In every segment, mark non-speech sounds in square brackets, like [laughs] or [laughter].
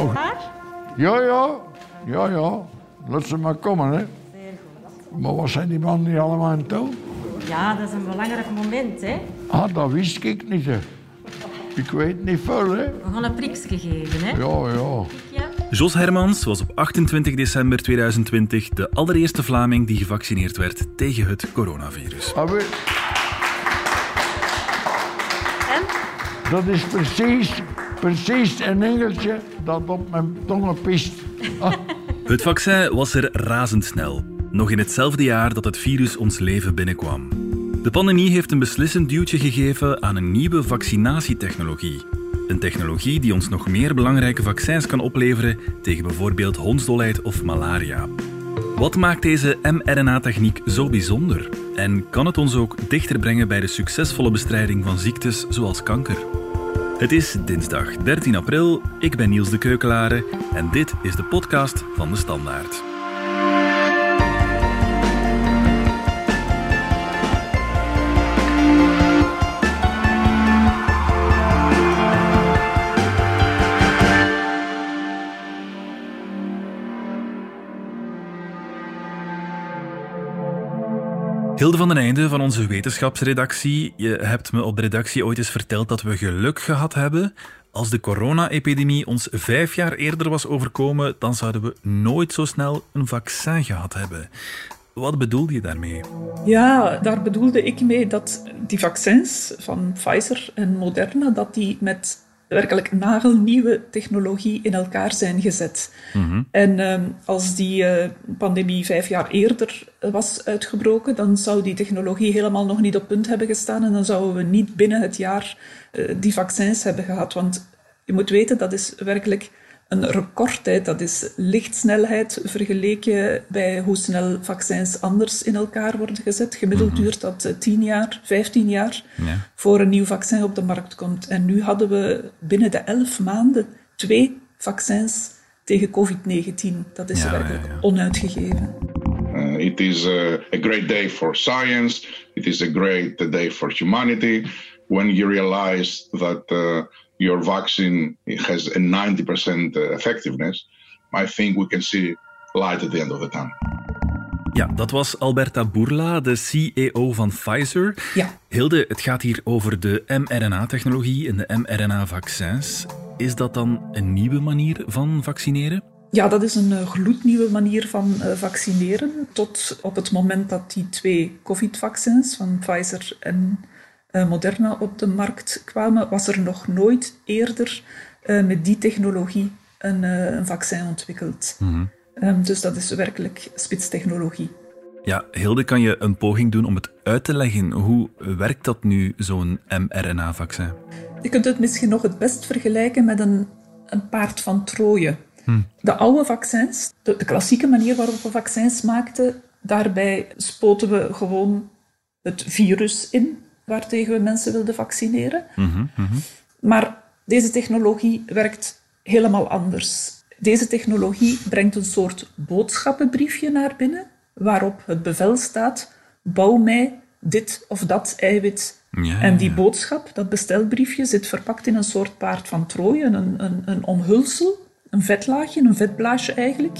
Oh. Ja, ja. Ja, ja. Laat ze maar komen, hè. Maar wat zijn die mannen niet allemaal aan het doen? Ja, dat is een belangrijk moment, hè. Ah, dat wist ik niet, hè. Ik weet niet veel, hè. We gaan een prikje geven, hè. Ja, ja. Jos Hermans was op 28 december 2020 de allereerste Vlaming die gevaccineerd werd tegen het coronavirus. Ah, En? Dat is precies, precies een engeltje dat op mijn tongen pist. Ah, [laughs] Het vaccin was er razendsnel, nog in hetzelfde jaar dat het virus ons leven binnenkwam. De pandemie heeft een beslissend duwtje gegeven aan een nieuwe vaccinatietechnologie. Een technologie die ons nog meer belangrijke vaccins kan opleveren tegen bijvoorbeeld hondsdolheid of malaria. Wat maakt deze mRNA-techniek zo bijzonder? En kan het ons ook dichter brengen bij de succesvolle bestrijding van ziektes zoals kanker? Het is dinsdag 13 april, ik ben Niels de Keukelare en dit is de podcast van de Standaard. Hilde van den Einde van onze wetenschapsredactie. Je hebt me op de redactie ooit eens verteld dat we geluk gehad hebben. Als de corona-epidemie ons vijf jaar eerder was overkomen, dan zouden we nooit zo snel een vaccin gehad hebben. Wat bedoelde je daarmee? Ja, daar bedoelde ik mee dat die vaccins van Pfizer en Moderna, dat die met werkelijk nagelnieuwe technologie in elkaar zijn gezet. En ehm, als die eh, pandemie vijf jaar eerder was uitgebroken, dan zou die technologie helemaal nog niet op punt hebben gestaan en dan zouden we niet binnen het jaar eh, die vaccins hebben gehad. Want je moet weten, dat is werkelijk een recordtijd. Dat is lichtsnelheid vergeleken bij hoe snel vaccins anders in elkaar worden gezet. Gemiddeld duurt dat eh, 10 jaar, 15 jaar Ja. voor een nieuw vaccin op de markt komt. En nu hadden we binnen de 11 maanden twee vaccins tegen COVID-19. Dat is Ja, werkelijk ja, ja. onuitgegeven. Uh, it is uh, a great day for science. It is a great day for humanity when you realize that uh, your vaccine has a 90% effectiveness. I think we can see light at the end of the tunnel. Ja, dat was Alberta Bourla, de CEO van Pfizer. Ja. Hilde, het gaat hier over de mRNA-technologie en de mRNA-vaccins. Is dat dan een nieuwe manier van vaccineren? Ja, dat is een eh, gloednieuwe manier van eh, vaccineren. Tot op het moment dat die twee COVID-vaccins van Pfizer en Moderna op de markt kwamen, was er nog nooit eerder eh, met die technologie een, eh, een vaccin ontwikkeld. Ehm, dus dat is werkelijk spitstechnologie. Ja, Hilde, kan je een poging doen om het uit te leggen? Hoe werkt dat nu, zo'n mRNA-vaccin? Je kunt het misschien nog het best vergelijken met een, een paard van Troje. De oude vaccins, de, de klassieke manier waarop we vaccins maakten, daarbij spoten we gewoon het virus in waartegen we mensen wilden vaccineren. Maar deze technologie werkt helemaal anders. Deze technologie brengt een soort boodschappenbriefje naar binnen, waarop het bevel staat: bouw mij dit of dat eiwit. Ja, en die ja. boodschap, dat bestelbriefje, zit verpakt in een soort paard van Troje, een, een, een omhulsel, een vetlaagje, een vetblaasje eigenlijk,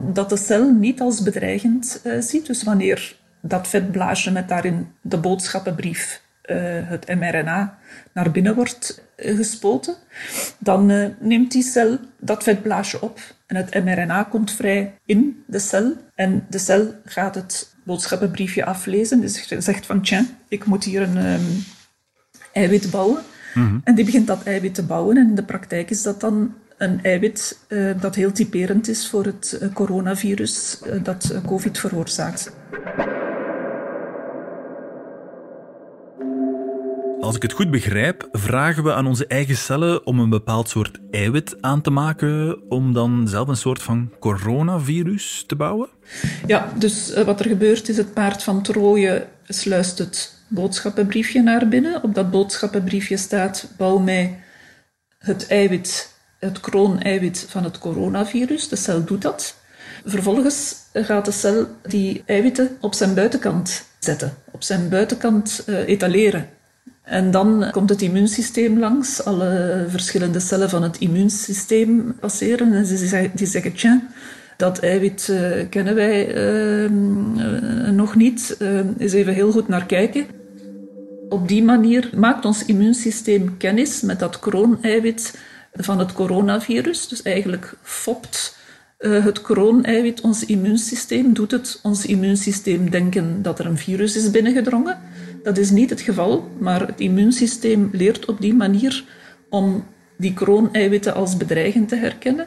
dat de cel niet als bedreigend eh, ziet. Dus wanneer dat vetblaasje met daarin de boodschappenbrief, eh, het mRNA, naar binnen wordt eh, gespoten, dan eh, neemt die cel dat vetblaasje op en het mRNA komt vrij in de cel en de cel gaat het boodschappenbriefje aflezen. Dus zegt van, tja, ik moet hier een ehm, eiwit bouwen. En die begint dat eiwit te bouwen. En in de praktijk is dat dan een eiwit dat heel typerend is voor het coronavirus dat COVID veroorzaakt. Als ik het goed begrijp, vragen we aan onze eigen cellen om een bepaald soort eiwit aan te maken om dan zelf een soort van coronavirus te bouwen? Ja, dus eh, wat er gebeurt is het paard van Troje sluist het boodschappenbriefje naar binnen. Op dat boodschappenbriefje staat, bouw mij het eiwit, het krooneiwit van het coronavirus. De cel doet dat. Vervolgens gaat de cel die eiwitten op zijn buitenkant zetten, op zijn buitenkant eh, etaleren. En dan komt het immuunsysteem langs, alle verschillende cellen van het immuunsysteem passeren en ze, zeggen, tja, dat eiwit uh, kennen wij uh, nog niet, eens even heel goed naar kijken. Op die manier maakt ons immuunsysteem kennis met dat krooneiwit van het coronavirus. Dus eigenlijk fopt het krooneiwit ons immuunsysteem, doet het ons immuunsysteem denken dat er een virus is binnengedrongen. Dat is niet het geval, maar het immuunsysteem leert op die manier om die krooneiwitten als bedreigend te herkennen.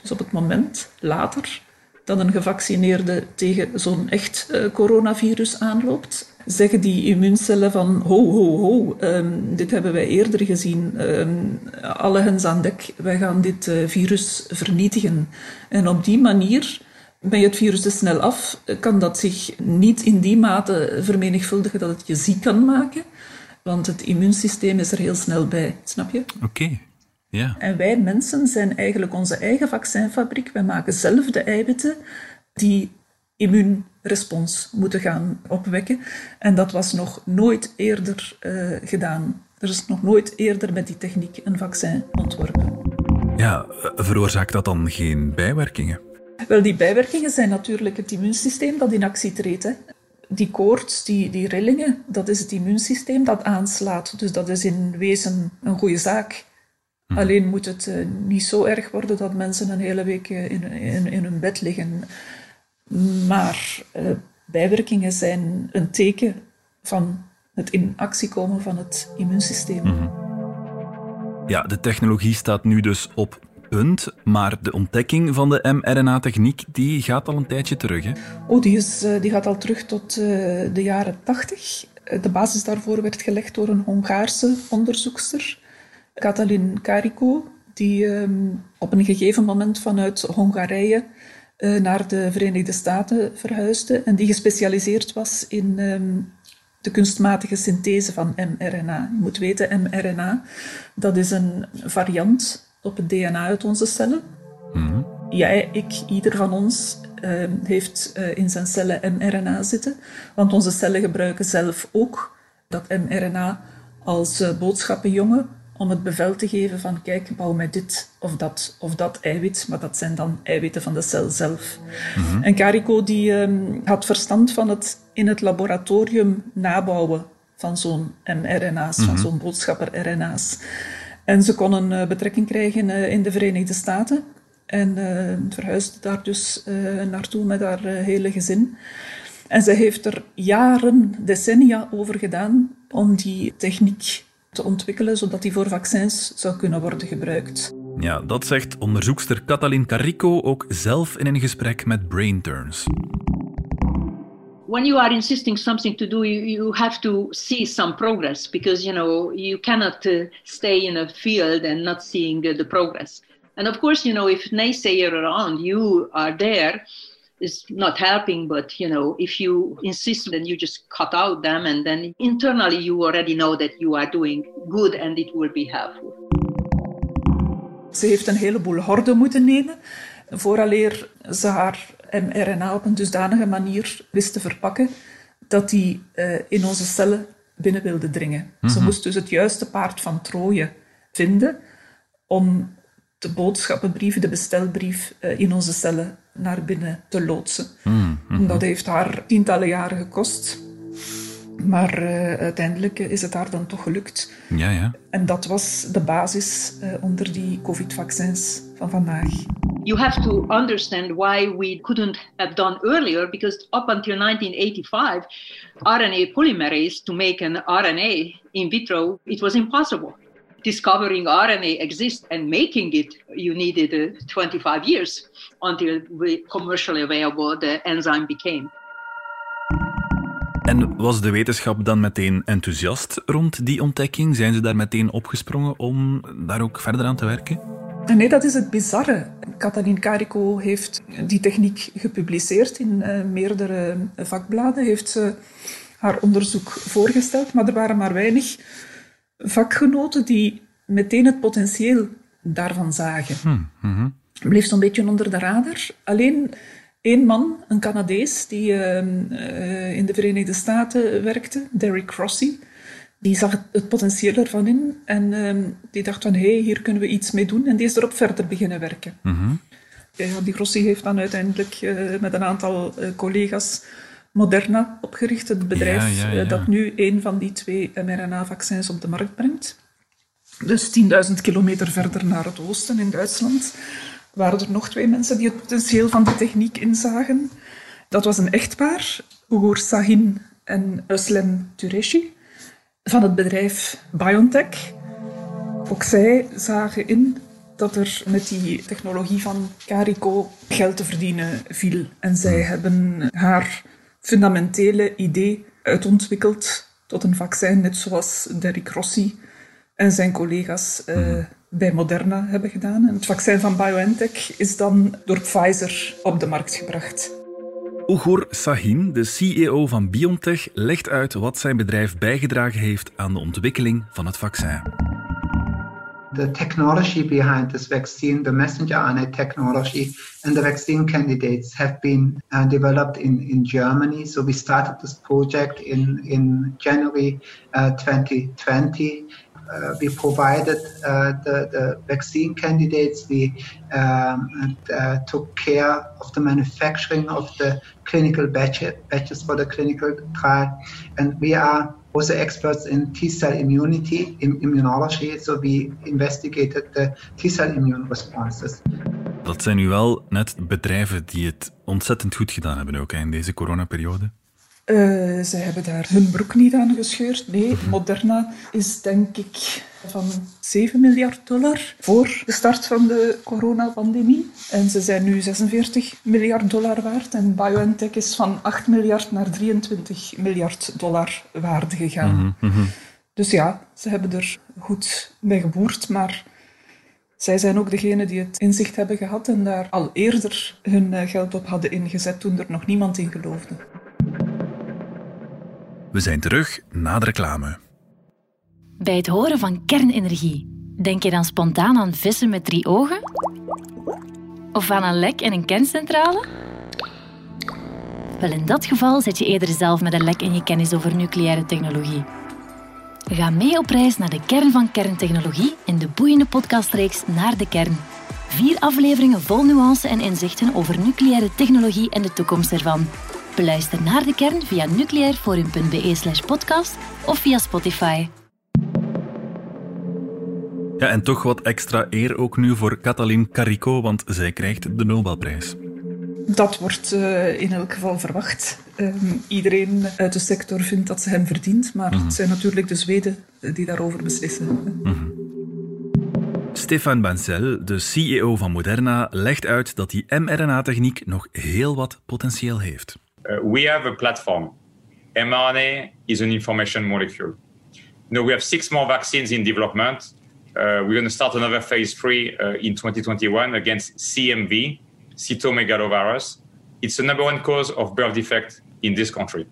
Dus op het moment, later, dat een gevaccineerde tegen zo'n echt uh, coronavirus aanloopt, zeggen die immuuncellen van ho, ho, ho, um, dit hebben wij eerder gezien, um, alle hens aan dek, wij gaan dit uh, virus vernietigen. En op die manier ben je het virus te snel af, kan dat zich niet in die mate vermenigvuldigen dat het je ziek kan maken. Want het immuunsysteem is er heel snel bij, snap je? Oké, ja. En wij mensen zijn eigenlijk onze eigen vaccinfabriek. Wij maken zelf de eiwitten die immuunrespons moeten gaan opwekken. En dat was nog nooit eerder uh, gedaan. Er is nog nooit eerder met die techniek een vaccin ontworpen. Ja, veroorzaakt dat dan geen bijwerkingen? Wel, die bijwerkingen zijn natuurlijk het immuunsysteem dat in actie treedt. Hè. Die koorts, die, die rillingen, dat is het immuunsysteem dat aanslaat. Dus dat is in wezen een goede zaak. Hm. Alleen moet het uh, niet zo erg worden dat mensen een hele week uh, in, in, in, hun bed liggen. Maar uh, bijwerkingen zijn een teken van het in actie komen van het immuunsysteem. Mm -hmm. Ja, de technologie staat nu dus op punt, maar de ontdekking van de mRNA-techniek die gaat al een tijdje terug. Hè? Oh, die, is, die gaat al terug tot de jaren 80. De basis daarvoor werd gelegd door een Hongaarse onderzoekster. Katalin Kariko, die um, op een gegeven moment vanuit Hongarije uh, naar de Verenigde Staten verhuisde en die gespecialiseerd was in um, de kunstmatige synthese van mRNA. Je moet weten, mRNA, dat is een variant op het DNA uit onze cellen. Mm -hmm. Jij, ik, ieder van ons uh, heeft uh, in zijn cellen mRNA zitten, want onze cellen gebruiken zelf ook dat mRNA als uh, boodschappenjongen om het bevel te geven van kijk, bouw mij dit of dat of dat eiwit, maar dat zijn dan eiwitten van de cel zelf. Mhm. En Carico die um, had verstand van het in het laboratorium nabouwen van zo'n mRNA's, van mhm. zo'n boodschapper-RNA's. En ze kon een uh, betrekking krijgen uh, in de Verenigde Staten en uh, verhuisde daar dus naartoe met haar hele gezin. En ze heeft er jaren, decennia over gedaan om die techniek te ontwikkelen, zodat die voor vaccins zou kunnen worden gebruikt. Ja, dat zegt onderzoekster Katalin Carrico ook zelf in een gesprek met Brain Turns. When you are insisting something to do, you, you have to see some progress because you know you cannot uh, stay in a field and not seeing uh, the progress. And of course, you know if naysayer around you are there, is not helping but you know if you insist then you just cut out them and then internally you already know that you are doing good and it will be helpful ze heeft een heleboel horden moeten nemen vooraleer ze haar mRNA op een dusdanige manier wist te verpakken dat die uh, in onze cellen binnen wilde dringen. Mm -hmm. Ze mhm. moest dus het juiste paard van Troje vinden om de boodschappenbrief, de bestelbrief uh, in onze cellen naar binnen te loodsen. Mm, mm, dat heeft haar tientallen jaren gekost. Maar uh, uiteindelijk is het haar dan toch gelukt. Ja, ja. En dat was de basis onder die COVID-vaccins van vandaag. You have to understand why we couldn't have done earlier, because up until 1985, RNA polymerase to make an RNA in vitro, it was impossible discovering RNA exists and making it, you needed uh, 25 years until we commercially available the enzyme became. En was de wetenschap dan meteen enthousiast rond die ontdekking? Zijn ze daar meteen opgesprongen om daar ook verder aan te werken? Nee, dat is het bizarre. Katalin Kariko heeft die techniek gepubliceerd in uh, meerdere vakbladen, heeft ze haar onderzoek voorgesteld, maar er waren maar weinig vakgenoten die meteen het potentieel daarvan zagen. Hmm, mm Bleef zo'n beetje onder de radar. Alleen één man, een Canadees, die uh, uh, in de Verenigde Staten werkte, Derek Crossy, Die zag het potentieel ervan in en ehm, die dacht van hé, hey, hier kunnen we iets mee doen. En die is erop verder beginnen werken. Mhm. Ja, die Grossi heeft dan uiteindelijk uh, met een aantal uh, collega's Moderna opgericht, het bedrijf Ja, ja, ja. uh, dat nu een van die twee mRNA-vaccins op de markt brengt. Dus 10.000 kilometer verder naar het oosten in Duitsland waren er nog twee mensen die het potentieel van de techniek inzagen. Dat was een echtpaar, Ugur Sahin en Özlem Tureshi, van het bedrijf BioNTech. Ook zij zagen in dat er met die technologie van Carico geld te verdienen viel. En zij hebben haar fundamentele idee uitontwikkeld tot een vaccin, net zoals Derek Rossi en zijn collega's uh, bij Moderna hebben gedaan. En het vaccin van BioNTech is dan door Pfizer op de markt gebracht. Ugur Sahin, de CEO van BioNTech, legt uit wat zijn bedrijf bijgedragen heeft aan de ontwikkeling van het vaccin. The technology behind this vaccine, the messenger RNA technology, and the vaccine candidates have been uh, developed in, in Germany. So we started this project in, in January uh, 2020. Uh, we provided uh, the, the, vaccine candidates. We um, and, uh, took care of the manufacturing of the clinical batch, batches for the clinical trial. And we are also experts in T cell immunity, in immunology. So we investigated the T cell immune responses. Dat zijn nu wel net bedrijven die het ontzettend goed gedaan hebben ook in deze coronaperiode. Uh, zij hebben daar hun broek niet aan gescheurd. Nee, Moderna is denk ik van 7 miljard dollar voor de start van de coronapandemie. En ze zijn nu 46 miljard dollar waard. En BioNTech is van 8 miljard naar 23 miljard dollar waarde gegaan. Mm -hmm. Dus ja, ze hebben er goed mee geboerd, maar zij zijn ook degene die het inzicht hebben gehad en daar al eerder hun geld op hadden ingezet toen er nog niemand in geloofde. We zijn terug na de reclame. Bij het horen van kernenergie, denk je dan spontaan aan vissen met drie ogen? Of aan een lek in een kerncentrale? Wel, in dat geval zit je eerder zelf met een lek in je kennis over nucleaire technologie. Ga mee op reis naar de kern van kerntechnologie in de boeiende podcastreeks Naar de Kern. Vier afleveringen vol nuance en inzichten over nucleaire technologie en de toekomst ervan. Beluister naar de kern via nucleairforum.be slash podcast of via Spotify. Ja, en toch wat extra eer ook nu voor Katalin Carico, want zij krijgt de Nobelprijs. Dat wordt uh, in elk geval verwacht. Um, iedereen uit de sector vindt dat ze hem verdient, maar mm -hmm. het zijn natuurlijk de Zweden die daarover beslissen. Mm -hmm. Stefan Bancel, de CEO van Moderna, legt uit dat die mRNA-techniek nog heel wat potentieel heeft. Uh, we have a platform. mRNA is an information molecule. Now we have six more vaccines in development. Uh, we're going to start another phase three uh, in 2021 against CMV, cytomegalovirus. It's the number one cause of birth defect in this country.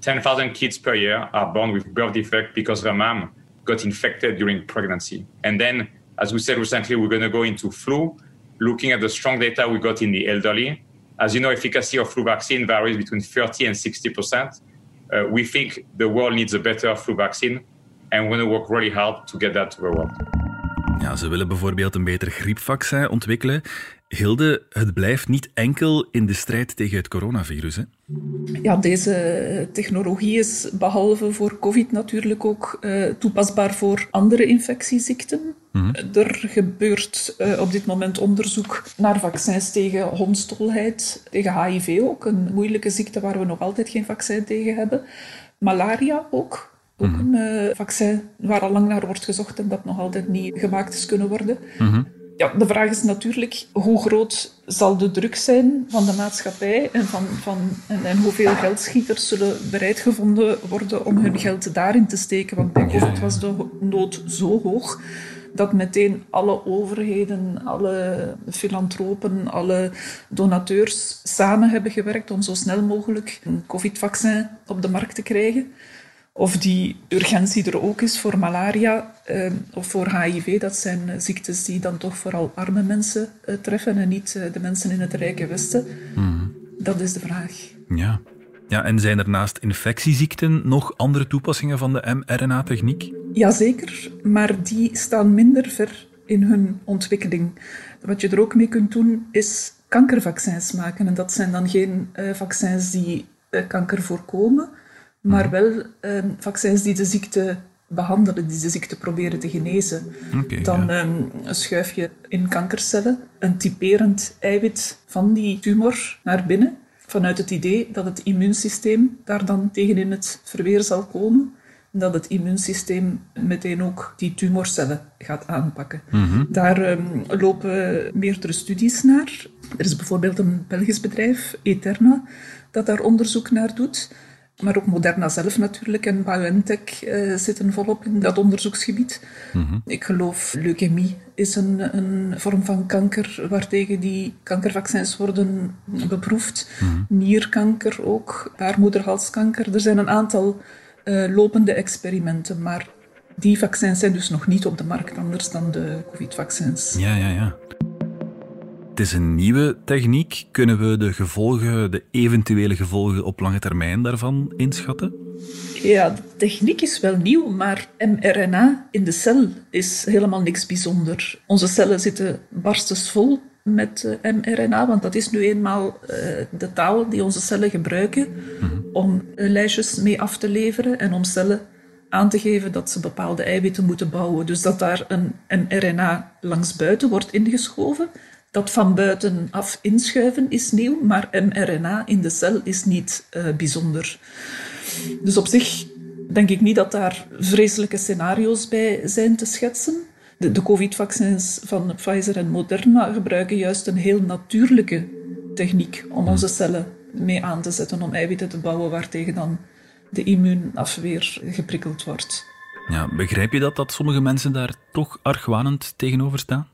10,000 kids per year are born with birth defect because their mom got infected during pregnancy. And then, as we said recently, we're going to go into flu, looking at the strong data we got in the elderly. As you know, efficacy of flu vaccine varies between 30 and 60 percent. Uh, we think the world needs a better flu vaccine, and we're going to work really hard to get that to the world. Ja, ze willen bijvoorbeeld een beter griepvaccin ontwikkelen. Hilde, het blijft niet enkel in de strijd tegen het coronavirus. Hè? Ja, deze technologie is behalve voor COVID natuurlijk ook uh, toepasbaar voor andere infectieziekten. Mhm. Er gebeurt uh, op dit moment onderzoek naar vaccins tegen hondstolheid, tegen HIV ook, een moeilijke ziekte waar we nog altijd geen vaccin tegen hebben. Malaria ook. Ook Mhm. een uh, vaccin waar al lang naar wordt gezocht en dat nog altijd niet gemaakt is kunnen worden. Mhm. Ja, de vraag is natuurlijk hoe groot zal de druk zijn van de maatschappij en, van, van, en, en hoeveel geldschieters zullen bereid gevonden worden om hun geld daarin te steken. Want bij COVID was de nood zo hoog dat meteen alle overheden, alle filantropen, alle donateurs samen hebben gewerkt om zo snel mogelijk een COVID-vaccin op de markt te krijgen. Of die urgentie er ook is voor malaria eh, of voor HIV. Dat zijn uh, ziektes die dan toch vooral arme mensen uh, treffen en niet de mensen in het rijke Westen. Mhm. Dat is de vraag. Ja. Ja, en zijn er naast infectieziekten nog andere toepassingen van de mRNA-techniek? Jazeker, maar die staan minder ver in hun ontwikkeling. Wat je er ook mee kunt doen, is kankervaccins maken. En dat zijn dan geen uh, vaccins die uh, kanker voorkomen, maar mhm. wel uh, vaccins die de ziekte behandelen, die de ziekte proberen te genezen. Okay, dan ja. um, schuif je in kankercellen een typerend eiwit van die tumor naar binnen, vanuit het idee dat het immuunsysteem daar dan tegen in het verweer zal komen dat het immuunsysteem meteen ook die tumorcellen gaat aanpakken. Mhm. Daar um, lopen meerdere studies naar. Er is bijvoorbeeld een Belgisch bedrijf, Eterna, dat daar onderzoek naar doet. Maar ook Moderna zelf natuurlijk en BioNTech uh, zitten volop in dat onderzoeksgebied. Mhm. Ik geloof leukemie is een, een, vorm van kanker waartegen die kankervaccins worden beproefd. Mm Nierkanker ook, baarmoederhalskanker. Er zijn een aantal uh, lopende experimenten. Maar die vaccins zijn dus nog niet op de markt, anders dan de COVID-vaccins. Ja, ja, ja. Het is een nieuwe techniek. Kunnen we de gevolgen, de eventuele gevolgen op lange termijn daarvan inschatten? Ja, de techniek is wel nieuw, maar mRNA in de cel is helemaal niks bijzonder. Onze cellen zitten barstensvol met uh, mRNA, want dat is nu eenmaal uh, de taal die onze cellen gebruiken mhm. Om lijstjes mee af te leveren en om cellen aan te geven dat ze bepaalde eiwitten moeten bouwen. Dus dat daar een mRNA langs buiten wordt ingeschoven. Dat van buitenaf inschuiven is nieuw, maar mRNA in de cel is niet uh, bijzonder. Dus op zich denk ik niet dat daar vreselijke scenario's bij zijn te schetsen. De COVID-vaccins van Pfizer en Moderna gebruiken juist een heel natuurlijke techniek om onze cellen mee aan te zetten, om eiwitten te bouwen waartegen dan de immuunafweer geprikkeld wordt. Ja, begrijp je dat, dat sommige mensen daar toch argwanend tegenover staan?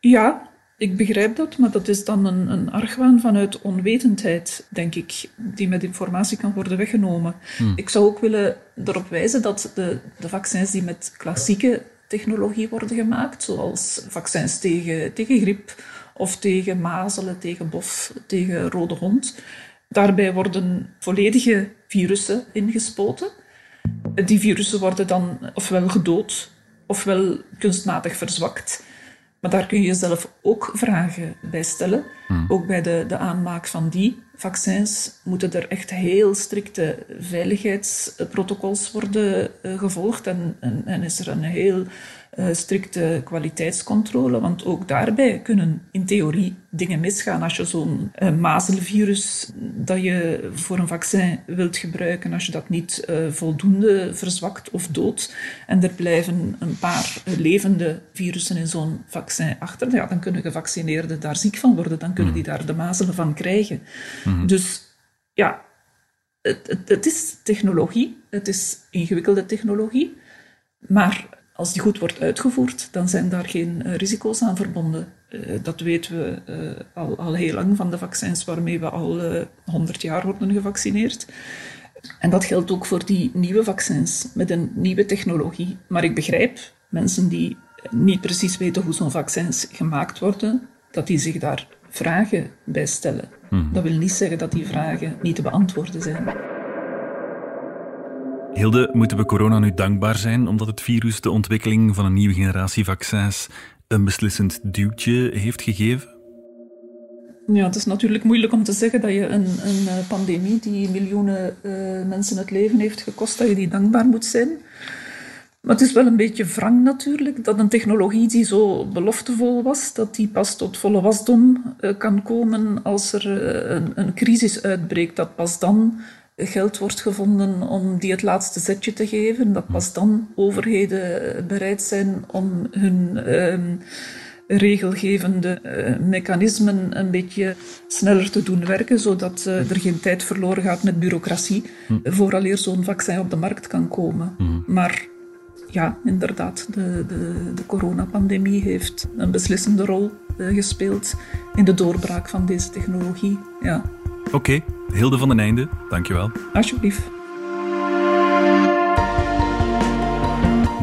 Ja, ik begrijp dat, maar dat is dan een, een argwaan vanuit onwetendheid, denk ik, die met informatie kan worden weggenomen. Hmm. Ik zou ook willen erop wijzen dat de, de vaccins die met klassieke technologie worden gemaakt, zoals vaccins tegen, tegen griep of tegen mazelen, tegen bof, tegen rode hond, daarbij worden volledige virussen ingespoten. Die virussen worden dan ofwel gedood ofwel kunstmatig verzwakt. Maar daar kun je jezelf ook vragen bij stellen. Hmm. Ook bij de, de aanmaak van die vaccins moeten er echt heel strikte veiligheidsprotocols worden eh, gevolgd. En, en, en, is er een heel strikte kwaliteitscontrole. Want ook daarbij kunnen in theorie dingen misgaan. Als je zo'n uh, mazelvirus dat je voor een vaccin wilt gebruiken, als je dat niet uh, voldoende verzwakt of doodt en er blijven een paar levende virussen in zo'n vaccin achter, ja, dan kunnen gevaccineerden daar ziek van worden. Dan kunnen die daar de mazelen van krijgen. Mhm. Dus ja, het, het, het is technologie. Het is ingewikkelde technologie. Maar als die goed wordt uitgevoerd, dan zijn daar geen uh, risico's aan verbonden. Uh, dat weten we uh, al, al heel lang van de vaccins waarmee we al 100 jaar worden gevaccineerd. En dat geldt ook voor die nieuwe vaccins met een nieuwe technologie. Maar ik begrijp mensen die niet precies weten hoe zo'n vaccins gemaakt worden, dat die zich daar vragen bij stellen. Hmm. Dat wil niet zeggen dat die vragen niet te beantwoorden zijn. Hilde, moeten we corona nu dankbaar zijn omdat het virus de ontwikkeling van een nieuwe generatie vaccins een beslissend duwtje heeft gegeven? Ja, het is natuurlijk moeilijk om te zeggen dat je een, een eh, pandemie die miljoenen uh, mensen het leven heeft gekost, dat je die dankbaar moet zijn. Maar het is wel een beetje wrang natuurlijk dat een technologie die zo beloftevol was, dat die pas tot volle wasdom uh, kan komen als er een, een crisis uitbreekt. Dat pas dan geld wordt gevonden om die het laatste zetje te geven. Dat pas dan overheden bereid zijn om hun ehm, regelgevende uh, mechanismen een beetje sneller te doen werken, zodat uh, er geen tijd verloren gaat met bureaucratie, hm. vooraleer zo'n vaccin op de markt kan komen. Hm. Maar ja, inderdaad, de, de, de coronapandemie heeft een beslissende rol uh, gespeeld in de doorbraak van deze technologie. Ja. Oké, okay. Hilde van den Einde, dankjewel. Alsjeblieft.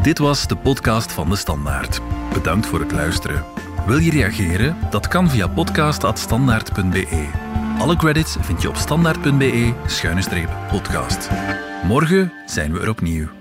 Dit was de podcast van De Standaard. Bedankt voor het luisteren. Wil je reageren? Dat kan via podcast.standaard.be. Alle credits vind je op standaard.be-podcast. Morgen zijn we er opnieuw.